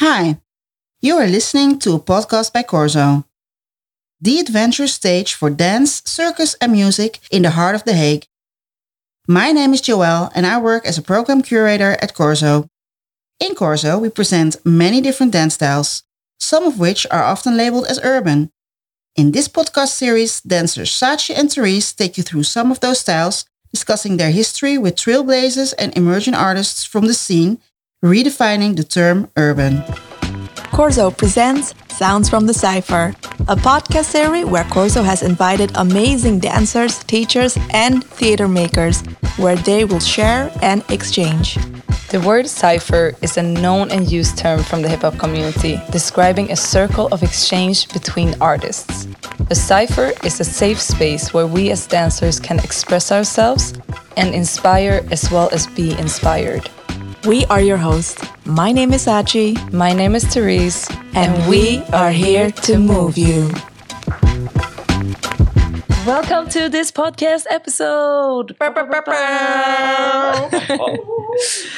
Hi, you are listening to a podcast by Corso, the adventure stage for dance, circus, and music in the heart of The Hague. My name is Joelle, and I work as a program curator at Corso. In Corso, we present many different dance styles, some of which are often labeled as urban. In this podcast series, dancers Sachi and Therese take you through some of those styles, discussing their history with trailblazers and emerging artists from the scene redefining the term urban. Corso presents Sounds from the Cypher, a podcast series where Corso has invited amazing dancers, teachers, and theater makers, where they will share and exchange. The word cipher is a known and used term from the hip hop community, describing a circle of exchange between artists. A cipher is a safe space where we as dancers can express ourselves and inspire as well as be inspired. We are your hosts. My name is Sachi. My name is Therese. And, and we are here to move you. Welcome to this podcast episode.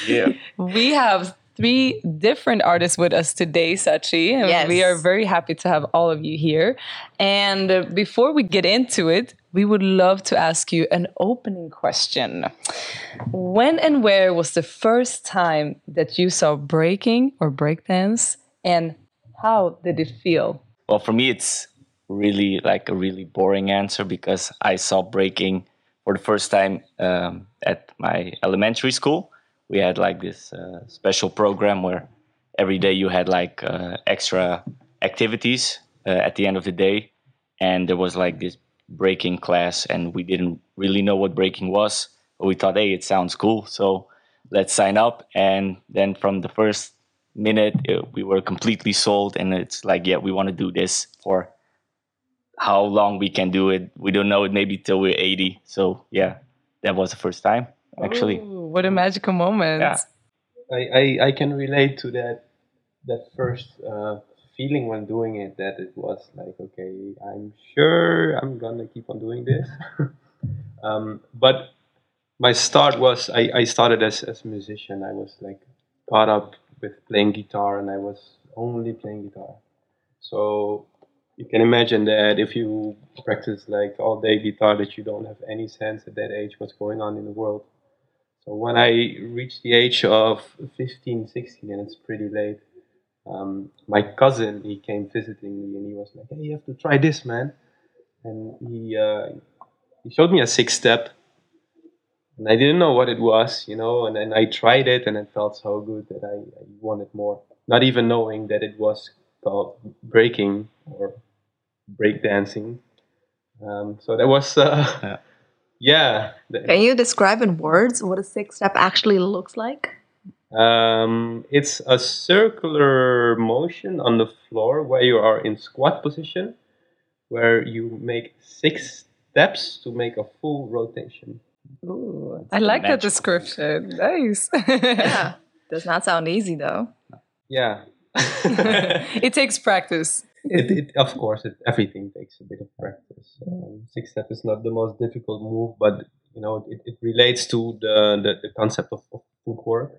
yeah. We have three different artists with us today, Sachi. And yes. we are very happy to have all of you here. And before we get into it, we would love to ask you an opening question. When and where was the first time that you saw breaking or breakdance, and how did it feel? Well, for me, it's really like a really boring answer because I saw breaking for the first time um, at my elementary school. We had like this uh, special program where every day you had like uh, extra activities uh, at the end of the day, and there was like this breaking class and we didn't really know what breaking was but we thought hey it sounds cool so let's sign up. And then from the first minute it, we were completely sold and it's like yeah we want to do this for how long we can do it. We don't know it maybe till we're 80 so yeah that was the first time actually. Ooh, what a magical moment yeah. I, I, I can relate to that that first uh, feeling when doing it that it was like, okay, I'm sure I'm gonna keep on doing this. um, but my start was I, I started as, as a musician. I was like caught up with playing guitar and I was only playing guitar. So you can imagine that if you practice like all day guitar that you don't have any sense at that age what's going on in the world. So when I reached the age of 15, 16, and it's pretty late, um, my cousin he came visiting me and he was like, "Hey, you have to try this, man." And he uh, he showed me a six step, and I didn't know what it was, you know. And then I tried it, and it felt so good that I, I wanted more, not even knowing that it was called breaking or break dancing. Um, so that was. Uh, yeah. Can you describe in words what a six step actually looks like? Um, it's a circular motion on the floor where you are in squat position, where you make six steps to make a full rotation. Ooh, I like that description. Nice. yeah, does not sound easy though. Yeah. it takes practice. It, it, of course, it, everything takes a bit of practice. Um, six step is not the most difficult move, but you know it, it relates to the, the, the concept of, of footwork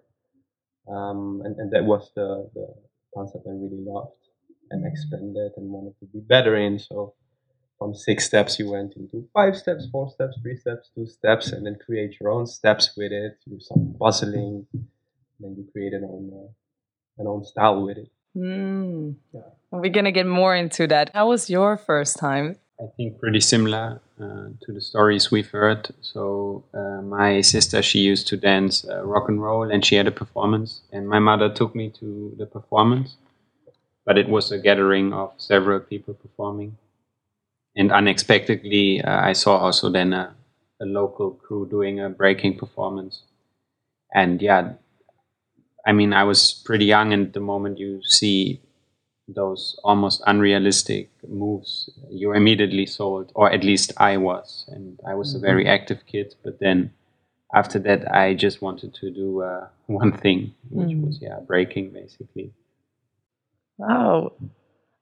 um, and, and that was the, the concept I really loved and expanded and wanted to be better in. So from six steps, you went into five steps, four steps, three steps, two steps, and then create your own steps with it. Do some puzzling, then you create an own uh, an own style with it. Mm. Yeah. We're gonna get more into that. How was your first time? I think pretty similar uh, to the stories we've heard. So uh, my sister, she used to dance uh, rock and roll, and she had a performance, and my mother took me to the performance. But it was a gathering of several people performing, and unexpectedly, uh, I saw also then a, a local crew doing a breaking performance, and yeah. I mean, I was pretty young, and the moment you see those almost unrealistic moves, you're immediately sold, or at least I was. And I was a very mm-hmm. active kid, but then after that, I just wanted to do uh, one thing, which mm. was yeah, breaking basically. Wow.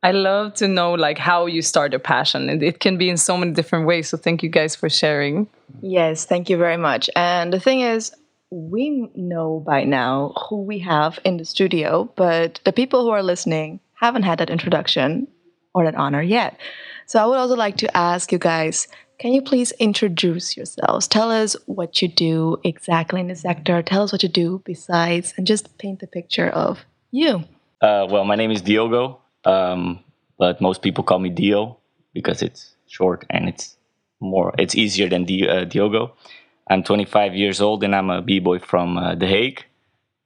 I love to know like how you start a passion and it can be in so many different ways. So thank you guys for sharing. Yes, thank you very much. And the thing is, we know by now who we have in the studio, but the people who are listening haven't had that introduction or that honor yet. So I would also like to ask you guys can you please introduce yourselves? Tell us what you do exactly in the sector. Tell us what you do besides, and just paint the picture of you. Uh, well, my name is Diogo, um, but most people call me Dio because it's short and it's more it's easier than Di- uh, Diogo. I'm 25 years old and I'm a b-boy from uh, The Hague.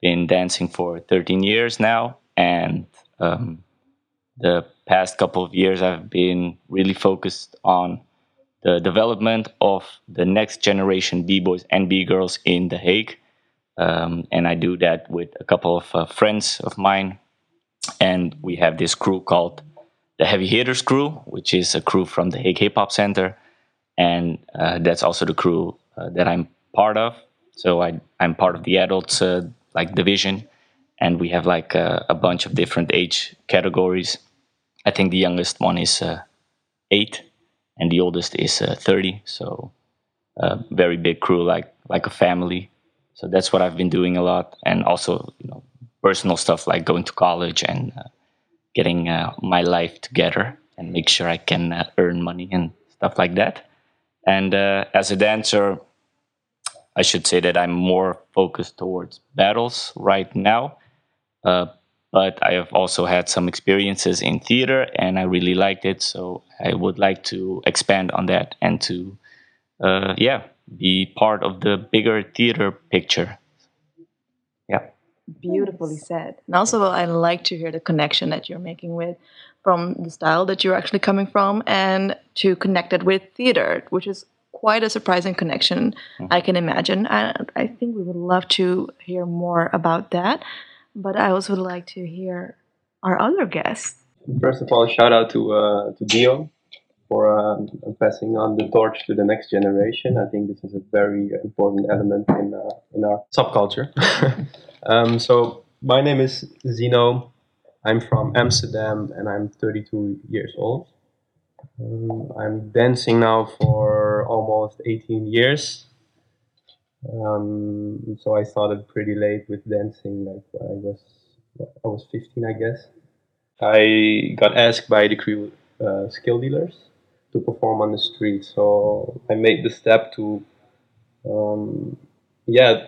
Been dancing for 13 years now, and um, the past couple of years I've been really focused on the development of the next generation b-boys and b-girls in The Hague. Um, and I do that with a couple of uh, friends of mine. And we have this crew called the Heavy Hitters Crew, which is a crew from the Hague Hip Hop Center. And uh, that's also the crew that I'm part of. So I, I'm part of the adults uh, like division. And we have like a, bunch of different age categories. I think the youngest one is uh, eight and the oldest is uh, 30. So a very big crew, like like a family. So that's what I've been doing a lot, and also you know personal stuff like going to college and uh, getting uh, my life together and make sure I can uh, earn money and stuff like that. And uh, as a dancer, I should say that I'm more focused towards battles right now. Uh, but I have also had some experiences in theater and I really liked it. So I would like to expand on that and to, uh, yeah, be part of the bigger theater picture. Yeah. Beautifully said. And also, I like to hear the connection that you're making with from the style that you're actually coming from and to connect it with theater, which is quite a surprising connection, mm-hmm. I can imagine. I, I think we would love to hear more about that. But I also would like to hear our other guests. First of all, shout out to uh, to Dio for um, passing on the torch to the next generation. I think this is a very important element in uh, in our subculture. um, so my name is Zino. I'm from Amsterdam and I'm 32 years old. Um, I'm dancing now for almost 18 years. Um, so I started pretty late with dancing, like I was I was 15, I guess. I got asked by the crew uh, skill dealers to perform on the street, so I made the step to, um, yeah,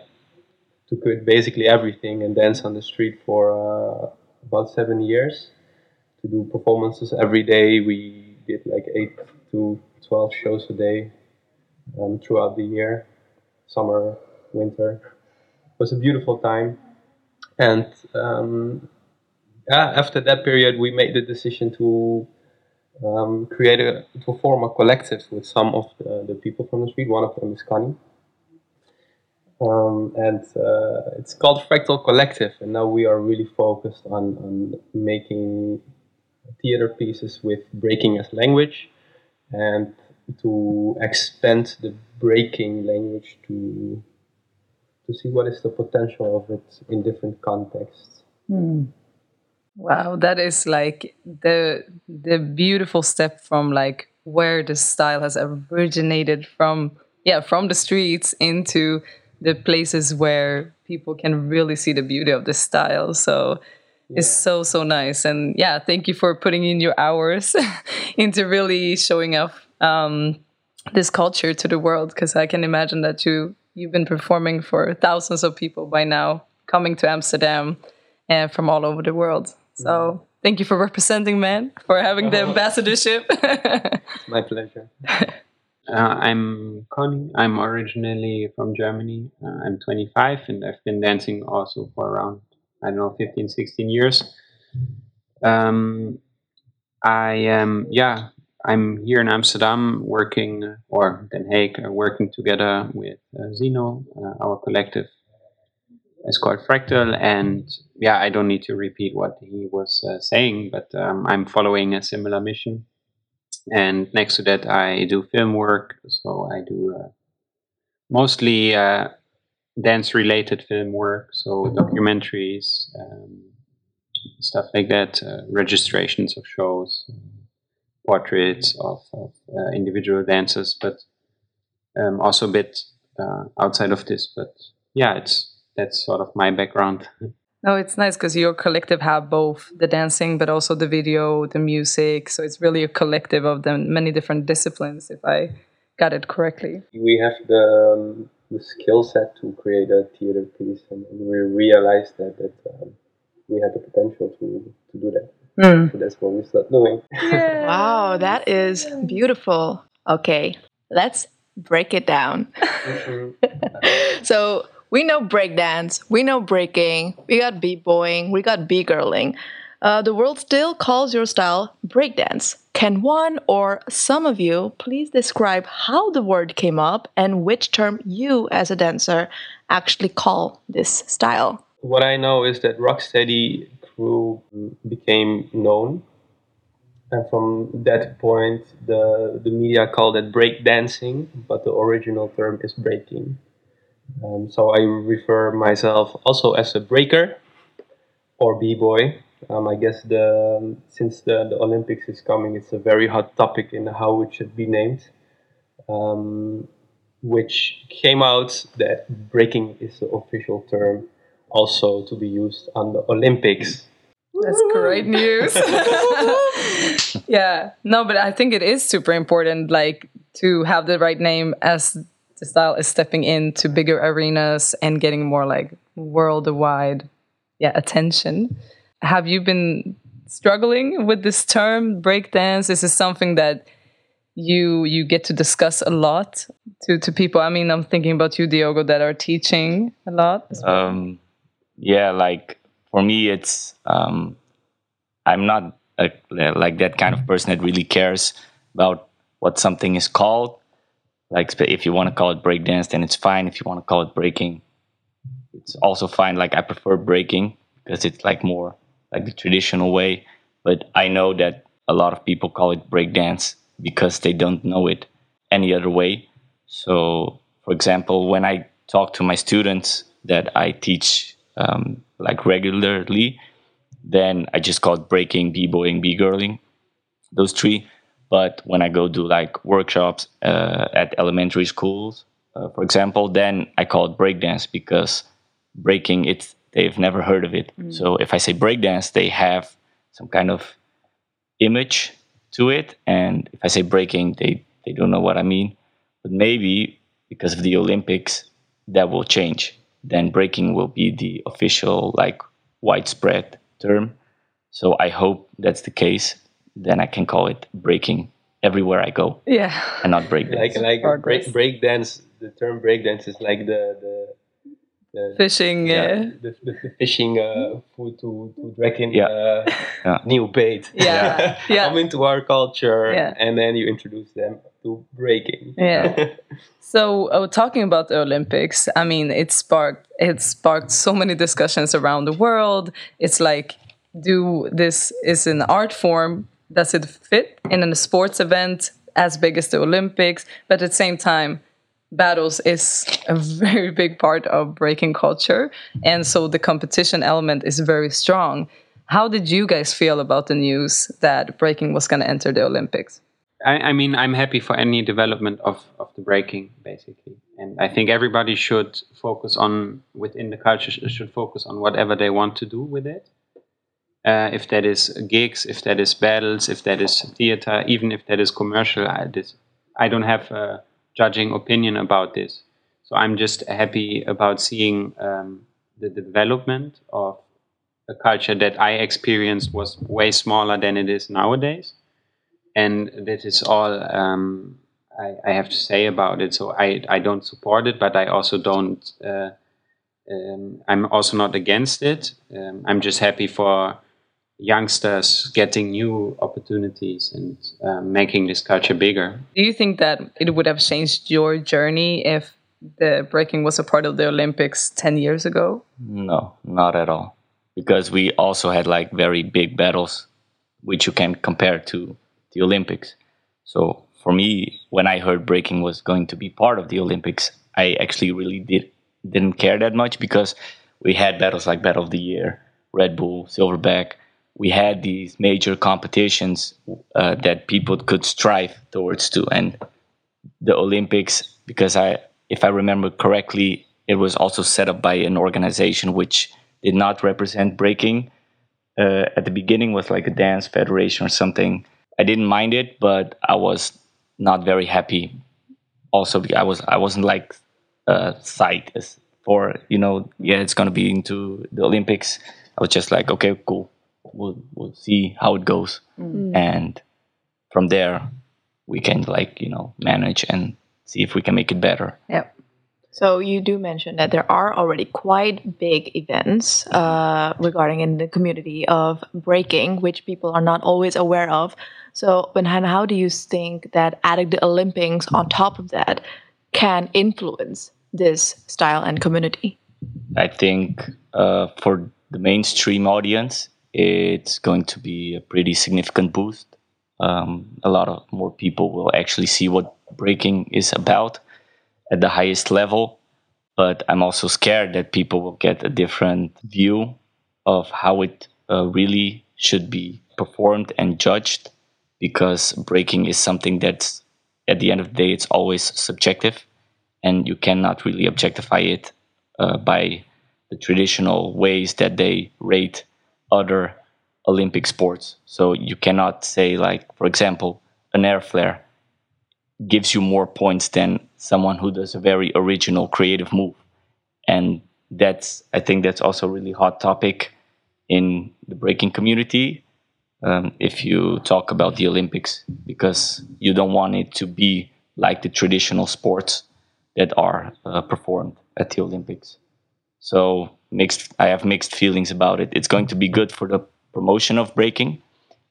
to quit basically everything and dance on the street for uh, about seven years. To do performances every day, we did like eight to twelve shows a day um, throughout the year summer, winter. It was a beautiful time. And um, yeah, after that period, we made the decision to um, create a, to form a collective with some of the, the, people from the street. One of them is Connie. Um, and uh, it's called Fractal Collective. And now we are really focused on, on making theater pieces with breaking as language and to expand the breaking language to to see what is the potential of it in different contexts. Hmm. Wow, that is like the the beautiful step from like where the style has originated from yeah from the streets into the places where people can really see the beauty of the style so yeah. it's so so nice and yeah thank you for putting in your hours into really showing off um, this culture to the world because I can imagine that you you've been performing for thousands of people by now coming to Amsterdam and from all over the world. So thank you for representing men for having the uh-huh. ambassadorship. it's my pleasure. Uh, I'm Connie. I'm originally from Germany. Uh, I'm 25 and I've been dancing also for around, I don't know, 15, 16 years. Um, I am, yeah, I'm here in Amsterdam working, or Den Haag, uh, working together with uh, Zino, uh, our collective is called Fractal. And yeah, I don't need to repeat what he was uh, saying, but um, I'm following a similar mission. And next to that, I do film work. So I do uh, mostly uh, dance related film work, so documentaries, um, stuff like that, registrations of shows portraits of, of uh, individual dancers, but um, also a bit uh, outside of this. But yeah, it's that's sort of my background. No, it's nice because your collective have both the dancing, but also the video, the music. So it's really a collective of the many different disciplines. If I got it correctly, we have the um, the skill set to create a theater piece, and we realized that that um, we had the potential to to do that. Mm. So that's what we start doing. Yeah. Wow, that is beautiful. Okay, let's break it down. so we know breakdance, we know breaking, we got b-boying, we got b-girling. Uh, the world still calls your style breakdance. Can one or some of you please describe how the word came up and which term you, as a dancer, actually call this style? What I know is that Rocksteady crew became known, and from that point, the the media called it breakdancing, but the original term is breaking. Um, so I refer myself also as a breaker or b-boy. Um, I guess the since the, the Olympics is coming, it's a very hot topic in how it should be named. Um, which came out that breaking is the official term also to be used on the Olympics. That's great news. yeah. No, but I think it is super important, like to have the right name as style is stepping into bigger arenas and getting more like worldwide, yeah, attention. Have you been struggling with this term breakdance? Is this something that you you get to discuss a lot to to people? I mean, I'm thinking about you, Diogo, that are teaching a lot. Um, yeah, like for me, it's um, I'm not a, like that kind of person that really cares about what something is called. Like if you want to call it breakdance, then it's fine. If you want to call it breaking, it's also fine. Like I prefer breaking because it's like more like the traditional way. But I know that a lot of people call it breakdance because they don't know it any other way. So, for example, when I talk to my students that I teach um, like regularly, then I just call it breaking, b-boying, b-girling, those three. But when I go do like workshops uh, at elementary schools, uh, for example, then I call it breakdance because breaking it they've never heard of it. So if I say breakdance, they have some kind of image to it, and if I say breaking, they they don't know what I mean. But maybe because of the Olympics, that will change. Then breaking will be the official like widespread term. So I hope that's the case. Then I can call it breaking everywhere I go Yeah. and not breakdance. Like like break break dance. The term break dance is like the the, the Fishing. yeah, Yeah. the, the, the fishing uh, food to to drag in Yeah. uh, Yeah. new bait. Yeah. Yeah. Come into our culture, Yeah. and then you introduce them to breaking. Yeah. So, uh, talking about the Olympics, I mean, it sparked it sparked so many discussions around the world. It's like, do this is an art form? Does it fit in a sports event as big as the Olympics? But at the same time, battles is a very big part of breaking culture, and so the competition element is very strong. How did you guys feel about the news that breaking was going to enter the Olympics? I, I mean, I'm happy for any development of, of the breaking, basically. And I think everybody should focus on, within the culture, should focus on whatever they want to do with it. Uh, if that is gigs, if that is battles, if that is theater, even if that is commercial, I, this, I don't have a judging opinion about this. So I'm just happy about seeing um, the development of a culture that I experienced was way smaller than it is nowadays and that is all um, I, I have to say about it. So I, I don't support it, but I also don't. Uh, um, I'm also not against it. Um, I'm just happy for youngsters getting new opportunities and uh, making this culture bigger. Do you think that it would have changed your journey if the breaking was a part of the Olympics 10 years ago? No, not at all. Because we also had like very big battles, which you can compare to the Olympics. So for me, when I heard breaking was going to be part of the Olympics, I actually really did didn't care that much because we had battles like Battle of the Year, Red Bull, Silverback. We had these major competitions uh, that people could strive towards to, and the Olympics. Because I, if I remember correctly, it was also set up by an organization which did not represent breaking. Uh, at the beginning was like a dance federation or something. I didn't mind it, but I was not very happy. Also, I was I wasn't like uh, psyched for you know yeah it's gonna be into the Olympics. I was just like okay cool we'll we'll see how it goes Mm. and from there we can like you know manage and see if we can make it better Yep. So you do mention that there are already quite big events uh, regarding in the community of breaking, which people are not always aware of. So, and how- how do you think that adding the Olympics on top of that can influence this style and community? i think uh, for the mainstream audience it's going to be a pretty significant boost. Um, a lot of more people will actually see what breaking is about at the highest level but i'm also scared that people will get a different view of how it uh, really should be performed and judged because breaking is something that's at the end of the day it's always subjective and you cannot really objectify it uh, by the traditional ways that they rate other olympic sports. So you cannot say like for example an air flare gives you more points than someone who does a very original creative move. And that's i think that's also a really hot topic in the breaking community um, if you talk about the olympics because you don't want it to be like the traditional sports that are uh, performed at the olympics. So mixed i have mixed feelings about it it's going to be good for the promotion of breaking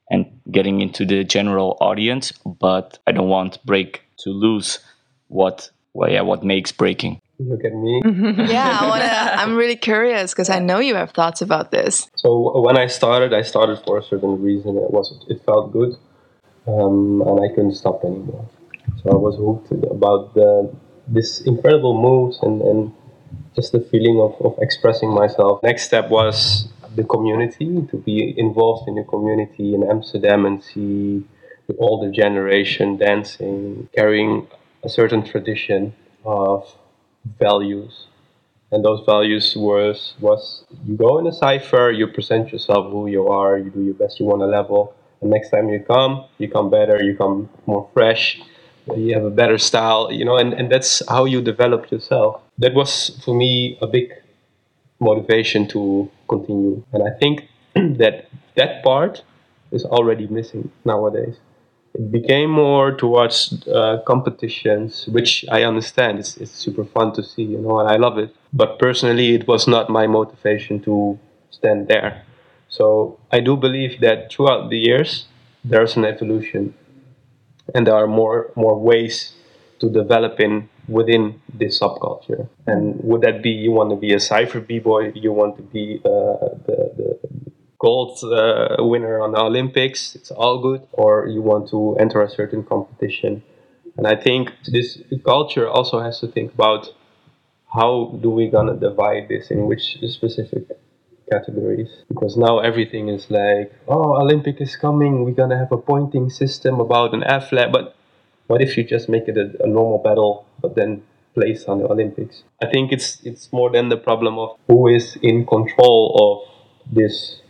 and getting into the general audience but i don't want break to lose what well, yeah, what makes breaking Look at me. yeah, I wanna, I'm really curious because I know you have thoughts about this. So when I started, I started for a certain reason. It was it felt good, um, and I couldn't stop anymore. So I was hooked about the this incredible moves and, and just the feeling of, of expressing myself. Next step was the community to be involved in the community in Amsterdam and see the older generation dancing, carrying a certain tradition of values. And those values was was you go in a cipher you present yourself who you are you do your best you want to level. And next time you come you come better you come more fresh you have a better style you know and, and that's how you develop yourself that was for me a big motivation to continue and i think that that part is already missing nowadays it became more towards uh, competitions, which I understand. It's, it's super fun to see, you know, and I love it. But personally, it was not my motivation to stand there. So I do believe that throughout the years, there's an evolution, and there are more more ways to develop in within this subculture. And would that be you want to be a cipher b boy, you want to be uh, the, the gold uh, winner on the Olympics, it's all good, or you want to enter a certain competition. And I think this culture also has to think about how do we gonna divide this in which specific categories because now everything is like oh olympic is coming we're gonna have a pointing system about an athlete but what if you just make it a, a normal battle but then place on the olympics? I think it's it's more than the problem of who is in control of this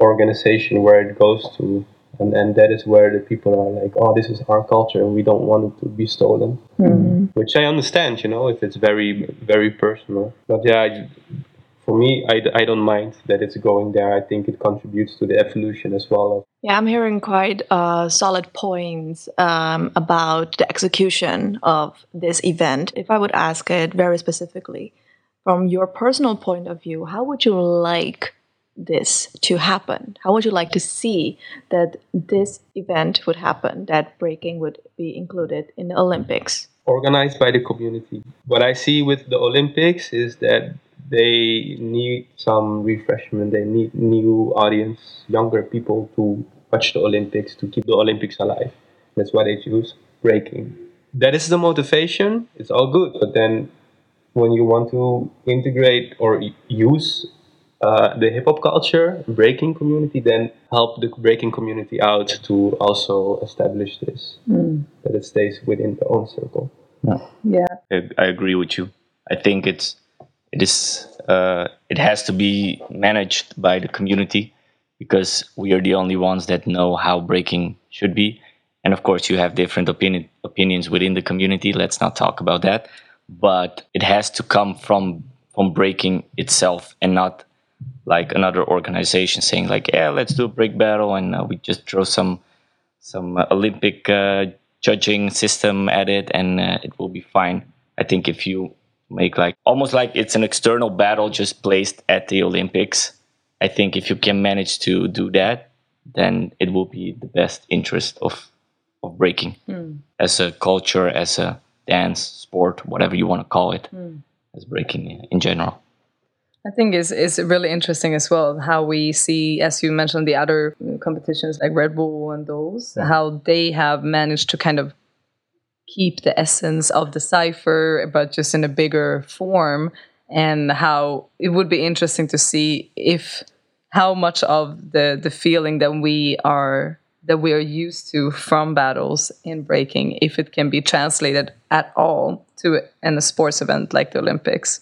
organization where it goes to and, and that is where the people are like oh this is our culture and we don't want it to be stolen. Mm-hmm. Which i understand you know if it's very very personal. But yeah I- for me I, I don't mind that it's going there i think it contributes to the evolution as well Yeah, I'm hearing quite uh, solid points um, about the execution of this event. If I would ask it very specifically, from your personal point of view, how would you like this to happen? How would you like to see that this event would happen, that breaking would be included in the Olympics? organized by the community. What I see with the Olympics is that they need some refreshment. They need new audience, younger people to watch the Olympics, to keep the Olympics alive. That's why they choose breaking. That is the motivation. It's all good. But then when you want to integrate or use uh, the hip hop culture, breaking community, then help the breaking community out to also establish this, that it stays within the own circle. Yeah. I, I agree with you. I think it's it is uh, it has to be managed by the community because we are the only ones that know how breaking should be. And of course, you have different opinion, opinions within the community. Let's not talk about that. But it has to come from from breaking itself and not like another organization saying like, yeah, let's do a break battle and uh, we just throw some some uh, Olympic uh, judging system at it and uh, it will be fine. I think if you make like almost like it's an external battle just placed at the Olympics, I think if you can manage to do that, then it will be the best interest of of breaking mm. as a culture, as a dance sport, whatever you want to call it, mm. as breaking in general. I think it's, it's really interesting as well how we see, as you mentioned, the other competitions like Red Bull and those, yeah. how they have managed to kind of keep the essence of the cipher, but just in a bigger form, and how it would be interesting to see if how much of the the feeling that we are that we are used to from battles in breaking, if it can be translated at all to in a sports event like the Olympics.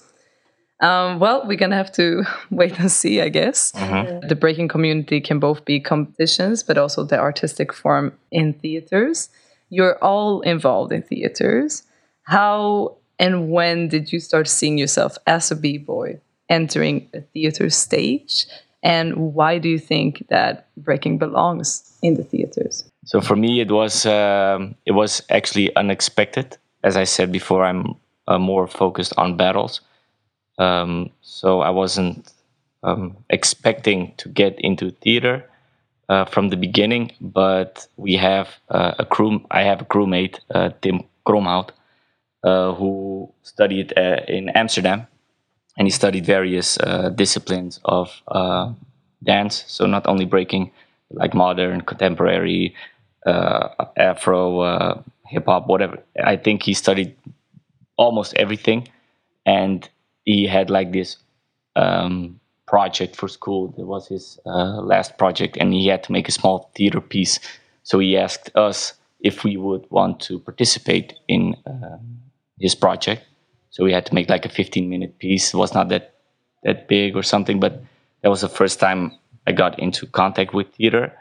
Um, well, we're gonna have to wait and see, I guess. Mm-hmm. The breaking community can both be competitions, but also the artistic form in theaters. You're all involved in theaters. How and when did you start seeing yourself as a b boy entering a theater stage? And why do you think that breaking belongs in the theaters? So for me, it was um, it was actually unexpected. As I said before, I'm uh, more focused on battles um, so I wasn't um, expecting to get into theater uh, from the beginning, but we have uh, a crew. I have a crewmate, uh, Tim Kromhout, uh, who studied uh, in Amsterdam, and he studied various uh, disciplines of dance. So not only breaking, like modern, contemporary, Afro, hip hop, whatever. I think he studied almost everything, and he had like this um, project for school. That was his uh, last project, and he had to make a small theater piece. So he asked us if we would want to participate in uh, his project. So we had to make like a 15 minute piece. It was not that that big or something, but that was the first time I got into contact with theater,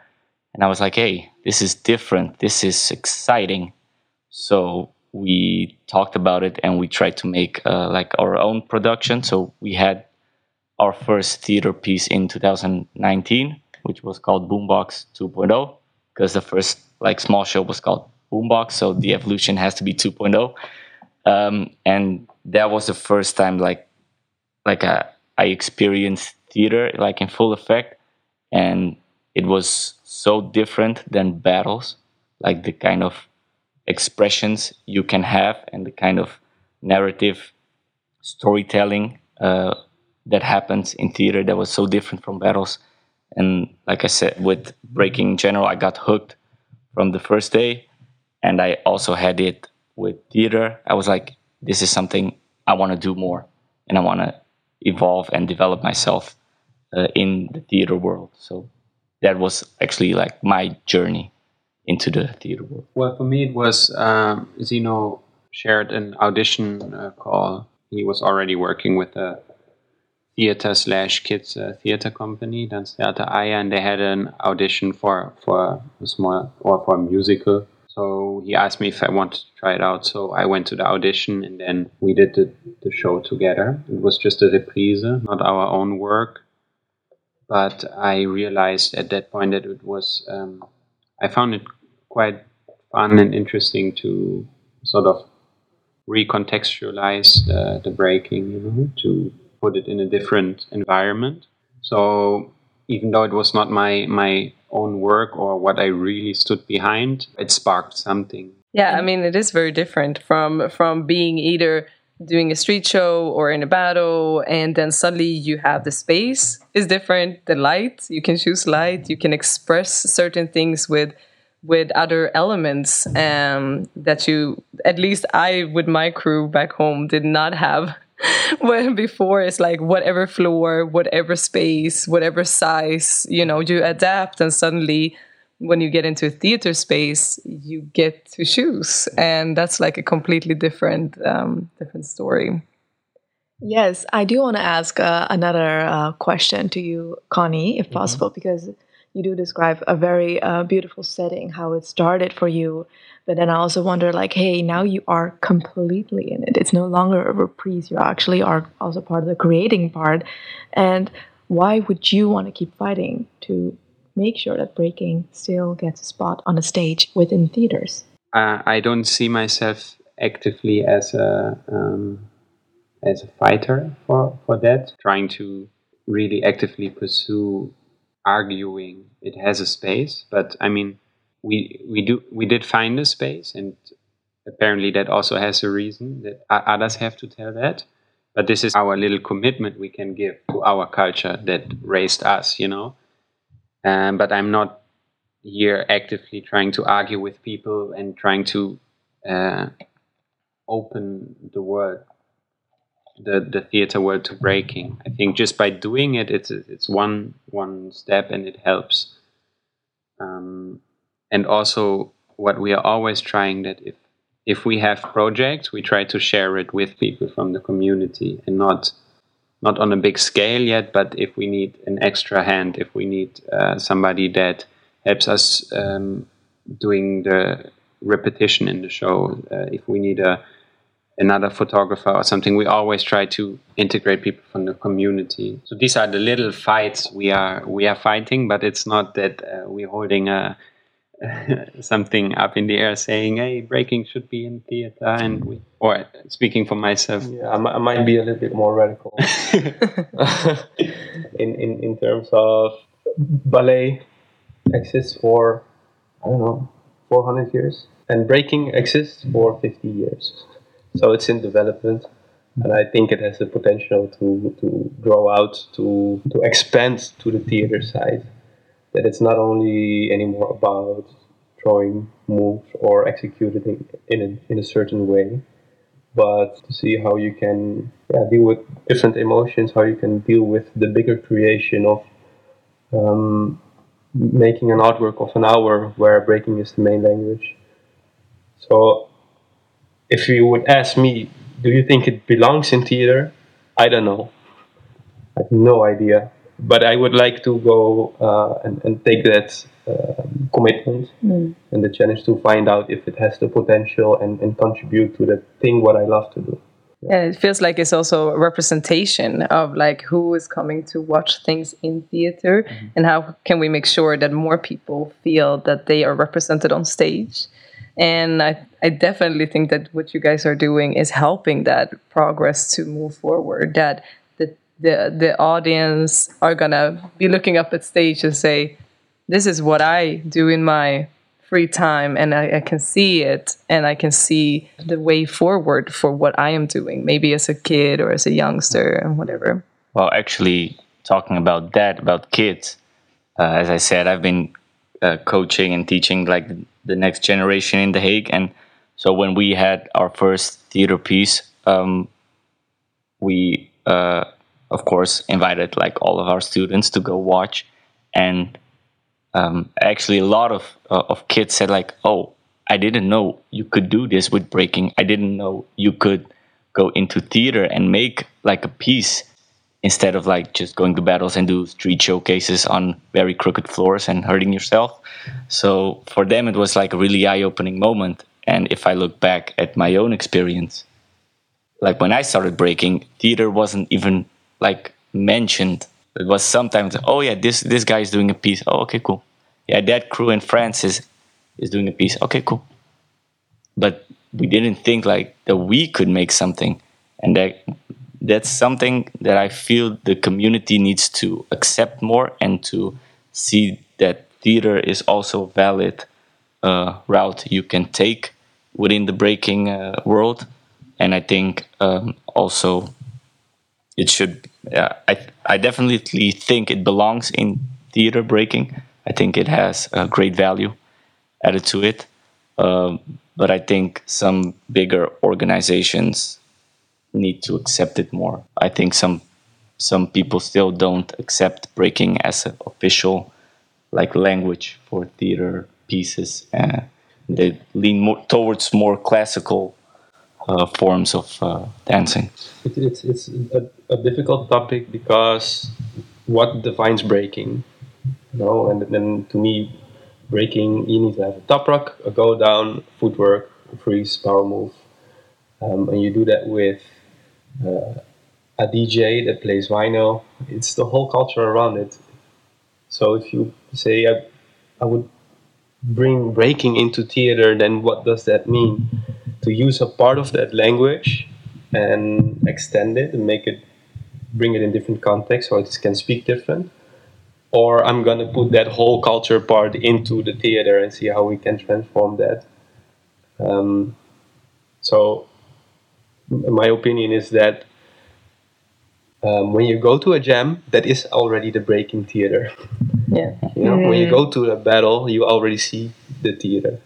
and I was like, "Hey, this is different. This is exciting." So we talked about it and we tried to make uh, like our own production. So we had our first theater piece in 2019, which was called Boombox 2.0, because the first like small show was called Boombox. So the evolution has to be 2.0, um, and that was the first time like like uh, I experienced theater like in full effect, and it was so different than battles, like the kind of expressions you can have and the kind of narrative storytelling uh, that happens in theater that was so different from battles. And like I said, with breaking in general, I got hooked from the first day. And I also had it with theater. I was like, this is something I want to do more and I want to evolve and develop myself uh, in the theater world. So that was actually like my journey into the theater world? Well, for me, it was um, Zino shared an audition uh, call. He was already working with a theater slash kids uh, theater company, Dance Theater Aya, and they had an audition for for a small or for a musical. So he asked me if I wanted to try it out. So I went to the audition, and then we did the, the show together. It was just a reprise, not our own work. But I realized at that point that it was um, I found it quite fun and interesting to sort of recontextualize the, the breaking, you know, to put it in a different environment. So even though it was not my my own work or what I really stood behind, it sparked something. Yeah, I mean it is very different from from being either doing a street show or in a battle and then suddenly you have the space is different the light you can choose light you can express certain things with with other elements um, that you at least i with my crew back home did not have when before it's like whatever floor whatever space whatever size you know you adapt and suddenly when you get into a theater space, you get to choose, and that's like a completely different um, different story. Yes, I do want to ask uh, another uh, question to you, Connie, if possible, mm-hmm. because you do describe a very uh, beautiful setting, how it started for you. But then I also wonder, like, hey, now you are completely in it. It's no longer a reprise. You actually are also part of the creating part. And why would you want to keep fighting to make sure that breaking still gets a spot on a stage within theaters? Uh, I don't see myself actively as a um, as a fighter for, for that, trying to really actively pursue arguing it has a space. But I mean, we we do we did find a space, and apparently that also has a reason that others have to tell that. But this is our little commitment we can give to our culture that raised us, you know. Um, but I'm not here actively trying to argue with people and trying to uh, open the world the, the theater world to breaking. I think just by doing it, it's it's one one step and it helps. Um, and also, what we are always trying that if if we have projects, we try to share it with people from the community and not not on a big scale yet. But if we need an extra hand, if we need uh, somebody that helps us um, doing the repetition in the show, uh, if we need a another photographer or something we always try to integrate people from the community so these are the little fights we are we are fighting but it's not that uh, we're holding a something up in the air saying hey breaking should be in theater and we or speaking for myself. Yeah i, might be a little bit more radical. In, in in terms of ballet exists for i don't know 400 years and breaking exists for 50 years. So it's in development, and I think it has the potential to, to grow out, to, to expand to the theater side. That it's not only anymore about drawing moves or executing in, a, in a certain way, but to see how you can yeah, deal with different emotions, how you can deal with the bigger creation of um, making an artwork of an hour where breaking is the main language. So if you would ask me, do you think it belongs in theater? I don't know. I have no idea. But I would like to go uh, and, and take that um, commitment mm. and the challenge to find out if it has the potential and, and contribute to the thing what I love to do. Yeah, it feels like it's also a representation of like who is coming to watch things in theater mm-hmm. and how can we make sure that more people feel that they are represented on stage and I, I definitely think that what you guys are doing is helping that progress to move forward that the the, audience are gonna be looking up at stage and say this is what i do in my free time and I, I can see it and i can see the way forward for what i am doing maybe as a kid or as a youngster and whatever well actually talking about that about kids uh, as i said i've been uh, coaching and teaching like the next generation in The Hague. And so when we had our first theater piece, um, we uh, of course invited like all of our students to go watch, and um, actually a lot of uh, of kids said like, "Oh, I didn't know you could do this with breaking. I didn't know you could go into theater and make like a piece." instead of like just going to battles and do street showcases on very crooked floors and hurting yourself. So for them, it was like a really eye opening moment. And if I look back at my own experience, like when I started breaking, theater wasn't even like mentioned. It was sometimes, oh yeah, this this guy is doing a piece. Oh, okay, cool. Yeah, that crew in France is is doing a piece. Okay, cool. But we didn't think like that we could make something, and that that's something that I feel the community needs to accept more and to see that theater is also valid uh, route you can take within the breaking uh, world. And I think um, also it should, uh, I, I definitely think it belongs in theater breaking. I think it has a great value added to it. Um, but I think some bigger organizations need to accept it more. I think some some people still don't accept breaking as an official like language for theater pieces. Uh, they lean more towards more classical forms of uh, dancing. It, it's it's a, a difficult topic because what defines breaking? You know, and then to me, breaking you need to have a top rock, a go down, footwork, freeze, power move, um, and you do that with uh, a DJ that plays vinyl. It's the whole culture around it. So if you say I, I would bring breaking into theater, then what does that mean? To use a part of that language and extend it and make it bring it in different contexts so it can speak different. Or i'm going to put that whole culture part into the theater and see how we can transform that. Um, so my opinion is that um, when you go to a jam that is already the breaking theater. Yeah. you know when you go to a battle you already see the theater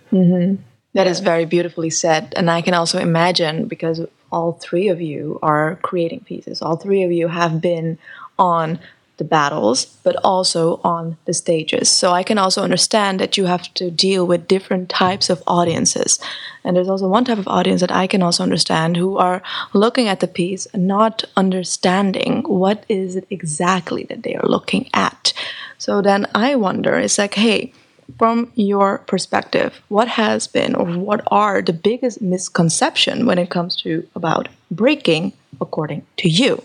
That is very beautifully said. And I can also imagine because all three of you are creating pieces, all three of you have been on the battles, but also on the stages. So I can also understand that you have to deal with different types of audiences. And there's also one type of audience that I can also understand who are looking at the piece not understanding what is it exactly that they are looking at. So then I wonder, it's like, hey, from your perspective, what has been or what are the biggest misconception when it comes to about breaking according to you?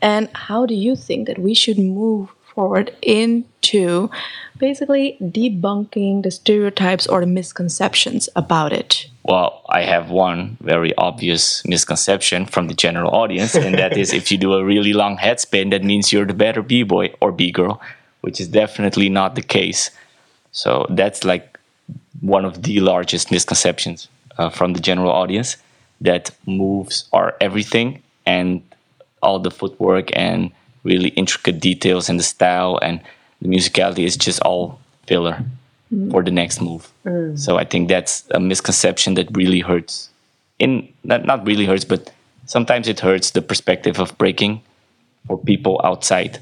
And how do you think that we should move forward into basically debunking the stereotypes or the misconceptions about it? Well, I have one very obvious misconception from the general audience, and that is if you do a really long head spin, that means you're the better b boy or b girl, which is definitely not the case. So that's like one of the largest misconceptions uh, from the general audience that moves are everything and all the footwork and really intricate details and the style and the musicality is just all filler for the next move. So I think that's a misconception that really hurts. In not not really hurts, but sometimes it hurts the perspective of breaking for people outside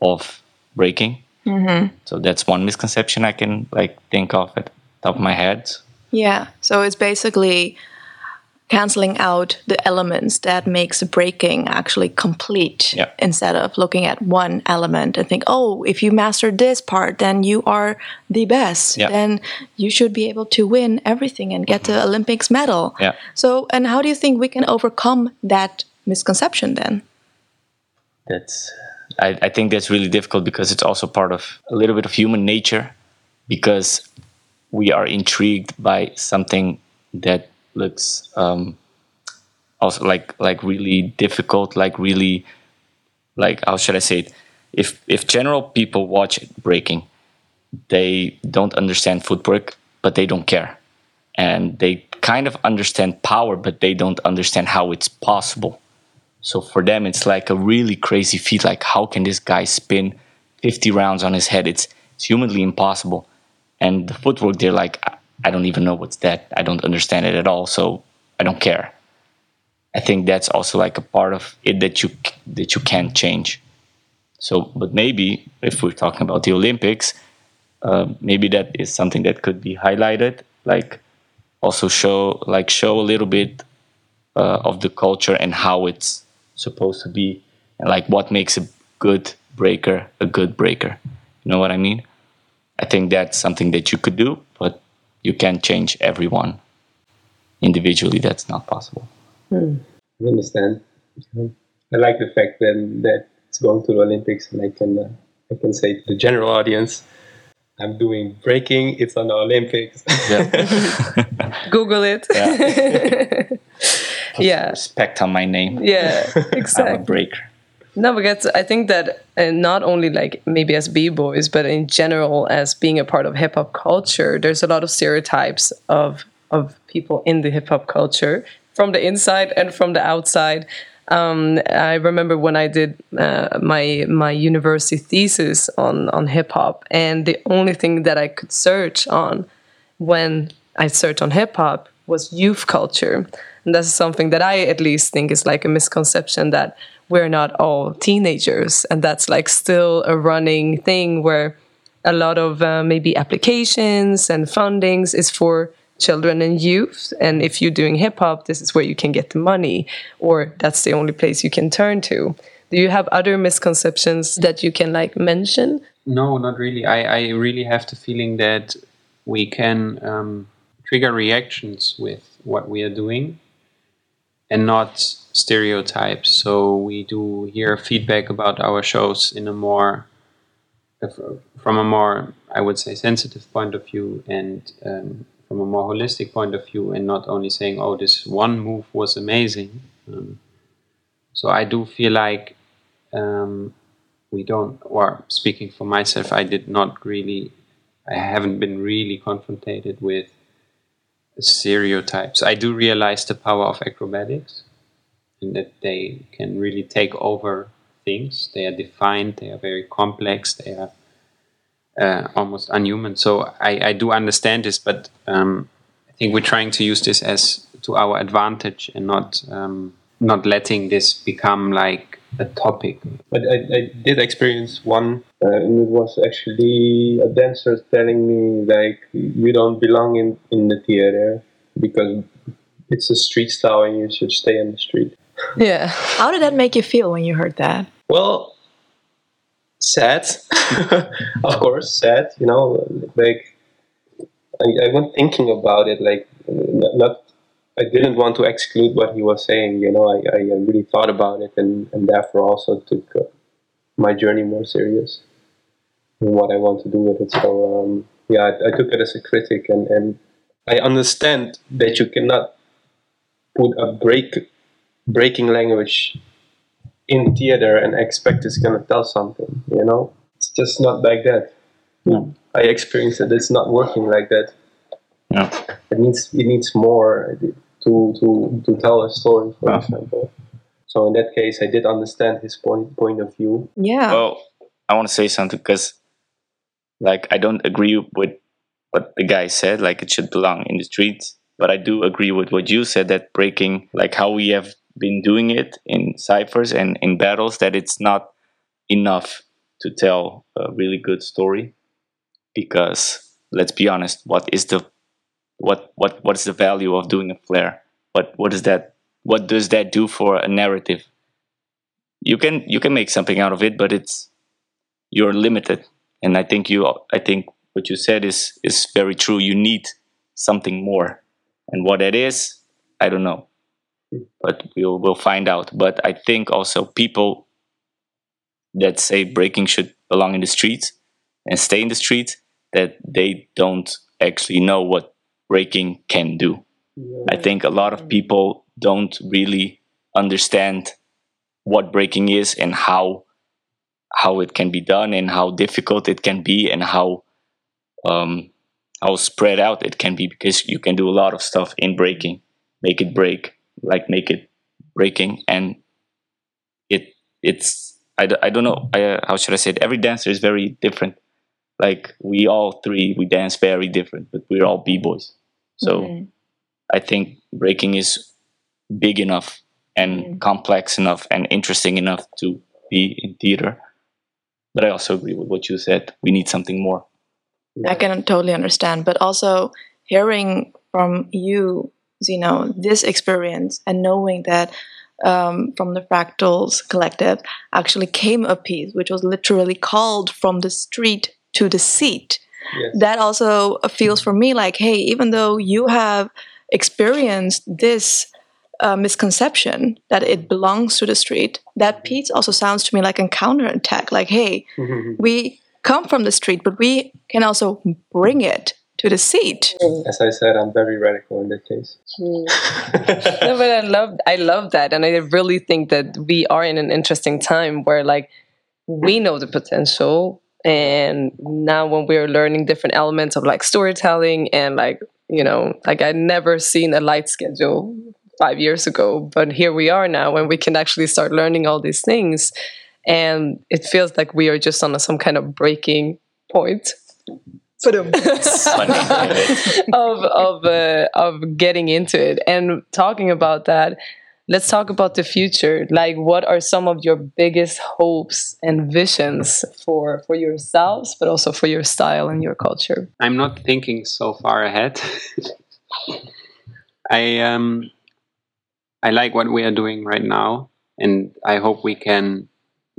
of breaking. Mm-hmm. So that's one misconception I can like think of at the top of my head. Yeah. So it's basically canceling out the elements that makes breaking actually complete Yeah. instead of looking at one element and think, oh, if you master this part, then you are the best. Yeah. Then you should be able to win everything and get the mm-hmm. Olympics medal. Yeah. So, and how do you think we can overcome that misconception then? that's I, I think that's really difficult because it's also part of a little bit of human nature because we are intrigued by something that looks um, also like like really difficult like really like how should i say it? If if general people watch breaking they don't understand footwork but they don't care. And they kind of understand power but they don't understand how it's possible so for them, it's like a really crazy feat. Like, how can this guy spin 50 rounds on his head? It's, it's humanly impossible. And the footwork, they're like, I- don't even know what's that. I don't understand it at all. So I don't care. I think that's also like a part of it that you that you can't change. So, but maybe if we're talking about the Olympics, uh, maybe that is something that could be highlighted. Like, also show like show a little bit uh, of the culture and how it's supposed to be and like what makes a good breaker a good breaker you know what i mean i think that's something that you could do but you can't change everyone individually that's not possible I understand. I like the fact then that it's going to the Olympics, and I can uh, I can say to the general audience, I'm doing breaking. It's on the Olympics. Google it. yeah. respect on my name Yeah, i'm a exactly. breaker No, because I think that uh, not only like maybe as b boys, but in general as being a part of hip hop culture, there's a lot of stereotypes of of people in the hip hop culture from the inside and from the outside. Um, I remember when I did uh, my my university thesis on on hip hop, and the only thing that I could search on when I searched on hip hop was youth culture. And that's something that I at least think is like a misconception that we're not all teenagers. And that's like still a running thing where a lot of uh, maybe applications and fundings is for children and youth. And if you're doing hip hop this is where you can get the money or that's the only place you can turn to. Do you have other misconceptions that you can like mention? No not really. I, I really have the feeling that we can um, trigger reactions with what we are doing and not stereotypes so we do hear feedback about our shows in a more from a more i would say sensitive point of view and um, from a more holistic point of view and not only saying, oh, this one move was amazing. Um, so I do feel like um, we don't, or speaking for myself, I did not really, I haven't been really confronted with stereotypes. I do realize the power of acrobatics and that they can really take over things. They are defined, they are very complex, they are uh, almost unhuman. So I, I do understand this, but um, I think we're trying to use this as to our advantage and not um, not letting this become like a topic. But I, I did experience one, uh, and it was actually a dancer telling me like you don't belong in in the theater because it's a street style and you should stay in the street. Yeah. How did that make you feel when you heard that? Well, sad, of course, sad. You know, like I, I went thinking about it. Like not, I didn't want to exclude what he was saying. You know, I, I really thought about it, and and therefore also took uh, my journey more serious and what I want to do with it. So um, yeah, I, I took it as a critic, and and I understand that you cannot put a break breaking language in theater and expect it's going to tell something, you know? It's just not like that. No. I experienced that it's not working like that. No. It needs it needs more to to to tell a story, for Yeah. example. So in that case, I did understand his point point of view. Yeah. Well, I want to say something because, like, I don't agree with what the guy said. Like, it should belong in the streets. But I do agree with what you said that breaking, like how we have been doing it in ciphers and in battles, that it's not enough to tell a really good story. Because let's be honest, what is the what what what is the value of doing a flare? What what is that? What does that do for a narrative? You can you can make something out of it, but it's you're limited. And I think you I think what you said is is very true. You need something more, and what that is, I don't know, but we'll we'll find out. But I think also people that say breaking should belong in the streets and stay in the streets that they don't actually know what breaking can do. I think a lot of people don't really understand what breaking is and how how it can be done and how difficult it can be and how um, how spread out it can be because you can do a lot of stuff in breaking, make it break, like make it breaking, and it it's I, I don't know I, how should I say it. Every dancer is very different. Like we all three, we dance very different, but we're all b boys. So Mhm. I think breaking is big enough and complex enough and interesting enough to be in theater. But I also agree with what you said. We need something more. I can totally understand. But also hearing from you, Zino, this experience and knowing that um, from the Fractals Collective actually came a piece which was literally called from the street to the seat. Yes. That also feels for me like, hey, even though you have experienced this uh, misconception that it belongs to the street, that mm-hmm. piece also sounds to me like a counterattack. Like, hey, mm-hmm. we come from the street, but we can also bring it to the seat. Mm-hmm. As I said, I'm very radical in that case. no, but I love I love that, and I really think that we are in an interesting time where like we know the potential, and now when we're learning different elements of like storytelling and like you know like I never seen a light schedule five years ago, but here we are now when we can actually start learning all these things, and it feels like we are just on a, some kind of breaking point. of of uh, of getting into it. And talking about that let's talk about the future like what are some of your biggest hopes and visions for for yourselves but also for your style and your culture I'm not thinking so far ahead. I um I like what we are doing right now, and I hope we can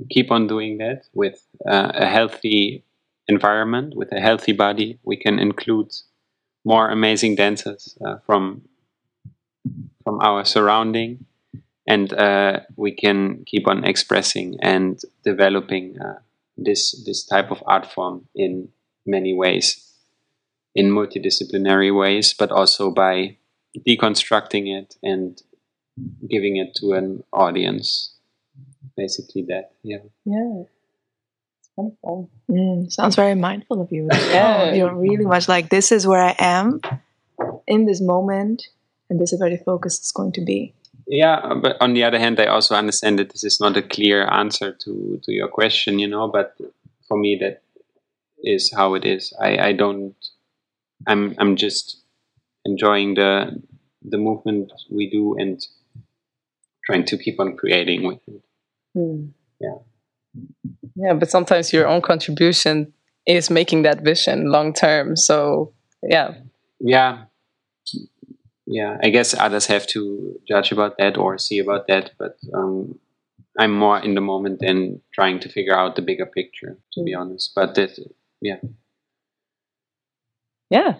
keep on doing that with uh, a healthy environment, with a healthy body. We can include more amazing dancers uh, from from our surrounding, and uh, we can keep on expressing and developing uh, this this type of art form in many ways, in multidisciplinary ways, but also by deconstructing it and giving it to an audience. Basically, that yeah. Yeah. It's wonderful. Mm, sounds very mindful of you. Yeah. You're really much like this is where I am in this moment, and this is where the focus is going to be. Yeah, but on the other hand, I also understand that this is not a clear answer to to your question, you know. But for me, that is how it is. I I don't. I'm I'm just enjoying the the movement we do and trying to keep on creating with it. Hmm. Yeah. Yeah, but sometimes your own contribution is making that vision long term. So yeah. Yeah, yeah. I guess others have to judge about that or see about that, but um, I'm more in the moment than trying to figure out the bigger picture, to be honest. But that, yeah, Yeah.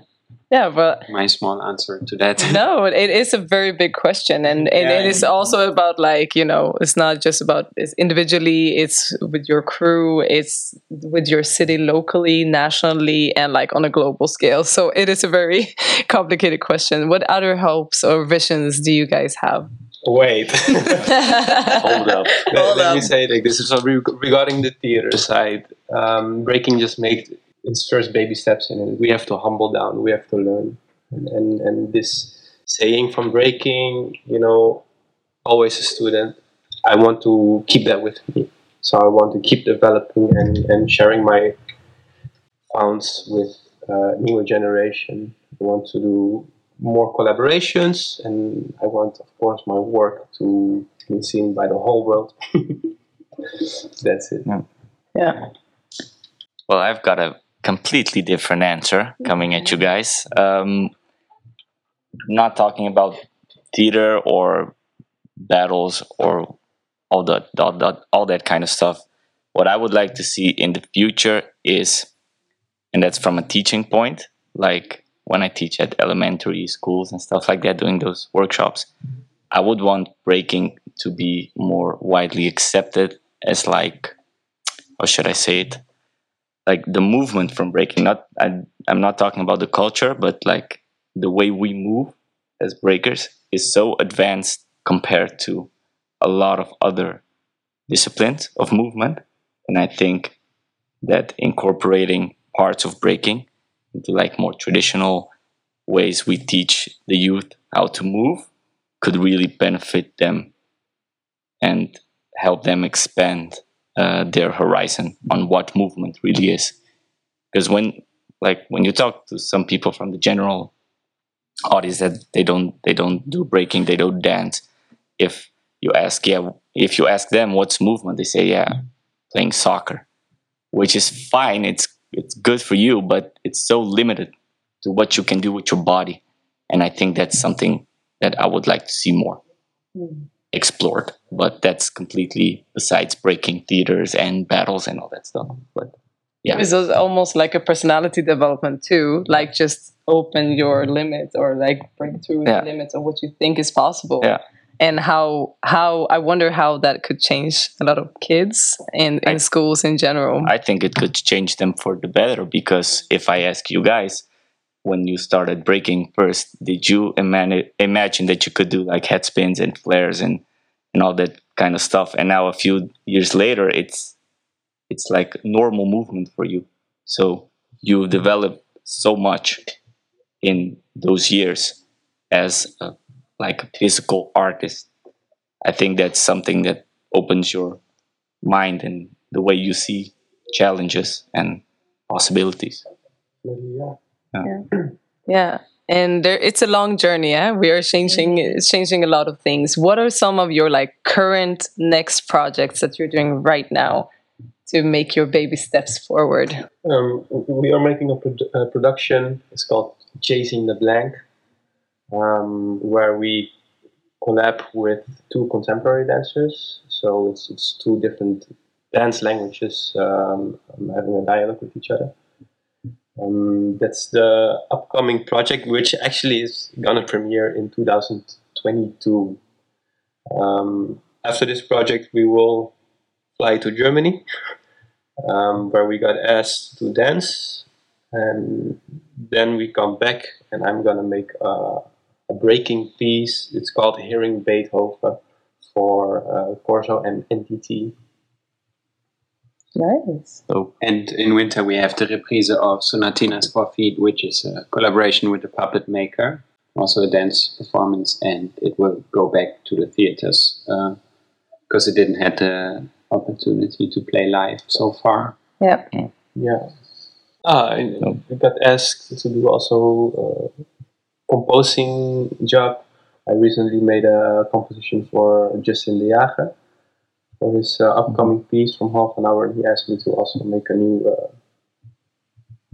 Yeah, but my small answer to that. no, it is a very big question, and, and Yeah. it is also about like you know, it's not just about it's individually. It's with your crew. It's with your city locally, nationally, and like on a global scale. So it is a very complicated question. What other hopes or visions do you guys have? Wait. Hold up. let, Hold let me up. say like this. So re- regarding the theater side, um, breaking just made its first baby steps in it. We have to humble down. We have to learn. And, and, and this saying from breaking, you know, always a student, I want to keep that with me. So I want to keep developing and, and sharing my founds with uh, newer generation. I want to do more collaborations, and I want, of course, my work to be seen by the whole world. That's it. Yeah. Well, I've got a completely different answer coming at you guys. Um, not talking about theater or battles or all that, all that, all that kind of stuff. What I would like to see in the future is, and that's from a teaching point, like when I teach at elementary schools and stuff like that, doing those workshops, I would want breaking to be more widely accepted as like, how should I say it? Like the movement from breaking not I, i'm not talking about the culture but like the way we move as breakers is so advanced compared to a lot of other disciplines of movement. And i think that incorporating parts of breaking into like more traditional ways we teach the youth how to move could really benefit them and help them expand uh, their horizon on what movement really is. Because when, like, when you talk to some people from the general audience that they don't they don't do breaking, they don't dance. If you ask, yeah, if you ask them what's movement, they say, yeah, playing soccer, which is fine. It's it's good for you, but it's so limited to what you can do with your body, and I think that's something that I would like to see more explored. But that's completely besides breaking theaters and battles and all that stuff. But yeah, It's almost like a personality development too, like just open your limits or like break through Yeah. the limits of what you think is possible. Yeah. And how how I wonder how that could change a lot of kids in, in I- schools in general. I think it could change them for the better because if I ask you guys, when you started breaking first, did you imani- imagine that you could do like head spins and flares and, and all that kind of stuff? And now a few years later, it's it's like normal movement for you. So you develop so much in those years as a, like a physical artist. I think that's something that opens your mind and the way you see challenges and possibilities. Yeah. Yeah. yeah, And there, it's a long journey. Yeah, we are changing. It's changing a lot of things. What are some of your like current next projects that you're doing right now to make your baby steps forward? Um, we are making a, produ- a production. It's called Chasing the Blank. um, where we collab with two contemporary dancers. So it's it's two different dance languages um, having a dialogue with each other. Um, that's the upcoming project, which actually is gonna premiere in 2022. Um, after this project, we will fly to Germany, um, where we got asked to dance, and then we come back, and I'm gonna make a, a breaking piece. It's called Hearing Beethoven for uh, Korzo and NTT. Nice. So And in winter, we have the reprise of Sonatina's Four Feet, which is a collaboration with the puppet maker, also a dance performance, and it will go back to the theaters because it didn't have the opportunity to play live so far. Yeah. Yeah. Ah, I, I got asked to do also uh, composing job. I recently made a composition for Justin De Jager for his uh, upcoming piece from half an hour. He asked me to also make a new uh,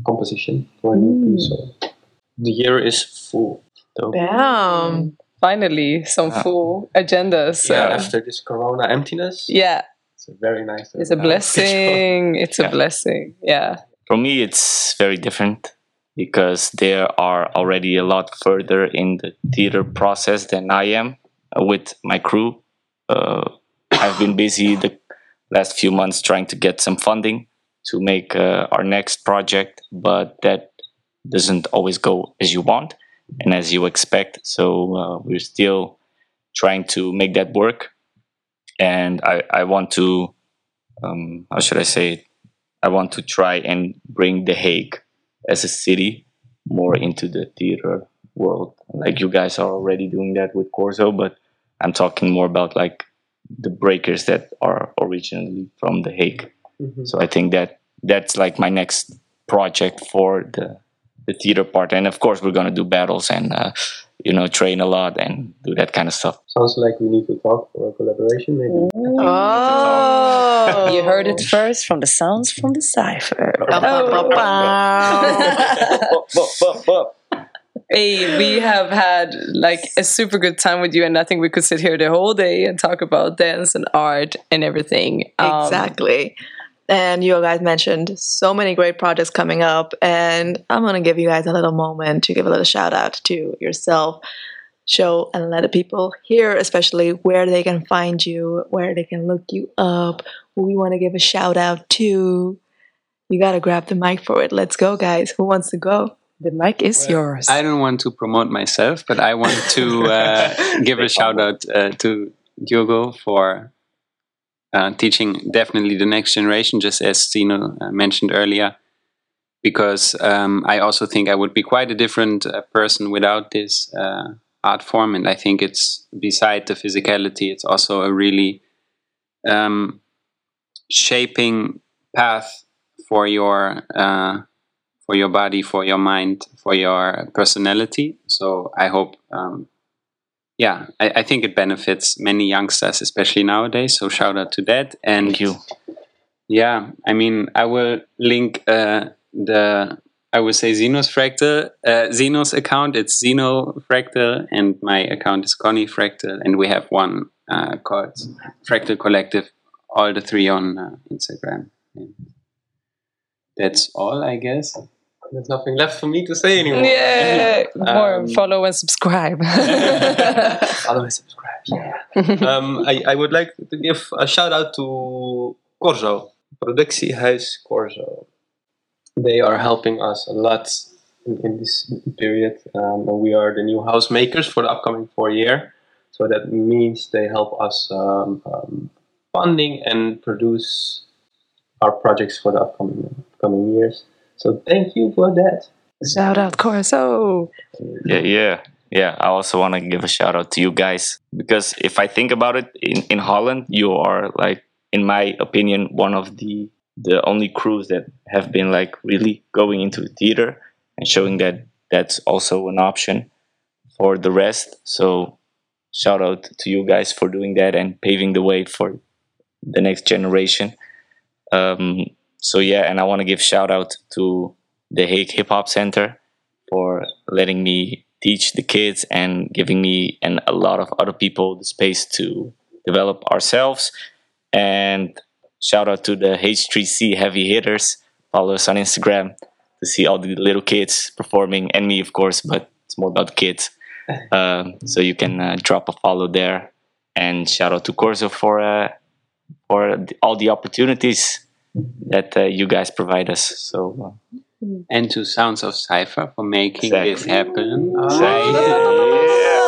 composition for a new piece. So the year is full. So, Damn. Finally, some Yeah. full agendas. yeah, uh, after this Corona emptiness, yeah, it's a very nice. it's a uh, blessing. It's a Yeah. blessing. Yeah. for me, it's very different because they are already a lot further in the theater process than I am uh, with my crew. Uh, I've been busy the last few months trying to get some funding to make uh, our next project, but that doesn't always go as you want and as you expect. So uh, we're still trying to make that work. And I, I want to, um, how should I say it? I want to try and bring The Hague as a city more into the theater world. Like you guys are already doing that with Korzo, but I'm talking more about like the breakers that are originally from The Hague. Mhm. So I think that that's like my next project for the the theater part. And of course, we're gonna do battles and uh, you know train a lot and do that kind of stuff. Sounds like we need to talk for a collaboration, maybe. Oh. You heard it first from the sounds from the cipher. Hey, we have had like a super good time with you, and I think we could sit here the whole day and talk about dance and art and everything. Um, Exactly. And you guys mentioned so many great projects coming up, and I'm gonna give you guys a little moment to give a little shout out to yourself, show and let the people hear, especially where they can find you, where they can look you up, we want to give a shout out to. You gotta grab the mic for it. Let's go, guys. Who wants to go? The mic is yours. I don't want to promote myself, but I want to uh, give a shout out uh, to Diogo for uh, teaching definitely the next generation, just as Zino uh, mentioned earlier. Because um, I also think I would be quite a different uh, person without this uh, art form, and I think it's beside the physicality, it's also a really um, shaping path for your uh, for your body, for your mind, for your personality. So I hope, um, yeah, I, I think it benefits many youngsters, especially nowadays. So shout out to that. And Thank you. yeah, I mean, I will link uh, the, I would say Zino's Fractal, uh, Zino's account. It's Zino Fractal, and my account is Connie Fractal, and we have one uh, called Fractal Collective. All the three on uh, Instagram. And that's all, I guess. There's nothing left for me to say anymore. yeah, more Um, follow and subscribe. Follow and subscribe. Yeah. um, I, I would like to give a shout out to Korzo Productiehuis Korzo. They are helping us a lot in, in this period. Um, we are the new house makers for the upcoming four year. So that means they help us um, um, funding and produce our projects for the upcoming upcoming years. So thank you for that. Shout out Korzo. Yeah, yeah, yeah. I also want to give a shout out to you guys because if I think about it, in, in Holland, you are like, in my opinion, one of the the only crews that have been like really going into theater and showing that that's also an option for the rest. So shout out to you guys for doing that and paving the way for the next generation. Um, so yeah, and I want to give shout out to the Hague Hip Hop Center for letting me teach the kids and giving me and a lot of other people the space to develop ourselves. And shout out to the H3C heavy hitters. Follow us on Instagram to see all the little kids performing and me, of course, but it's more about the kids. Um, so you can uh, drop a follow there. And shout out to Korzo for uh, for all the opportunities that uh, you guys provide us. So uh, And to Sounds of Cypher for making Exactly. this happen. yeah.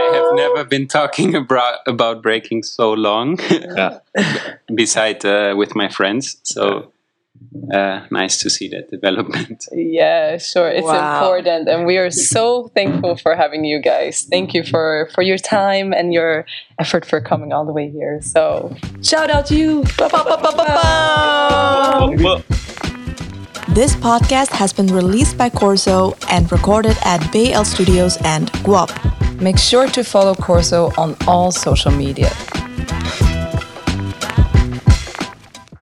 I have never been talking about about breaking so long, Yeah. beside uh, with my friends. So uh, nice to see that development. Yeah, sure. It's Wow. important, and we are so thankful for having you guys. Thank you for for your time and your effort for coming all the way here. So shout out to you. This podcast has been released by Korzo and recorded at BL Studios and Guap. Make sure to follow Korzo on all social media.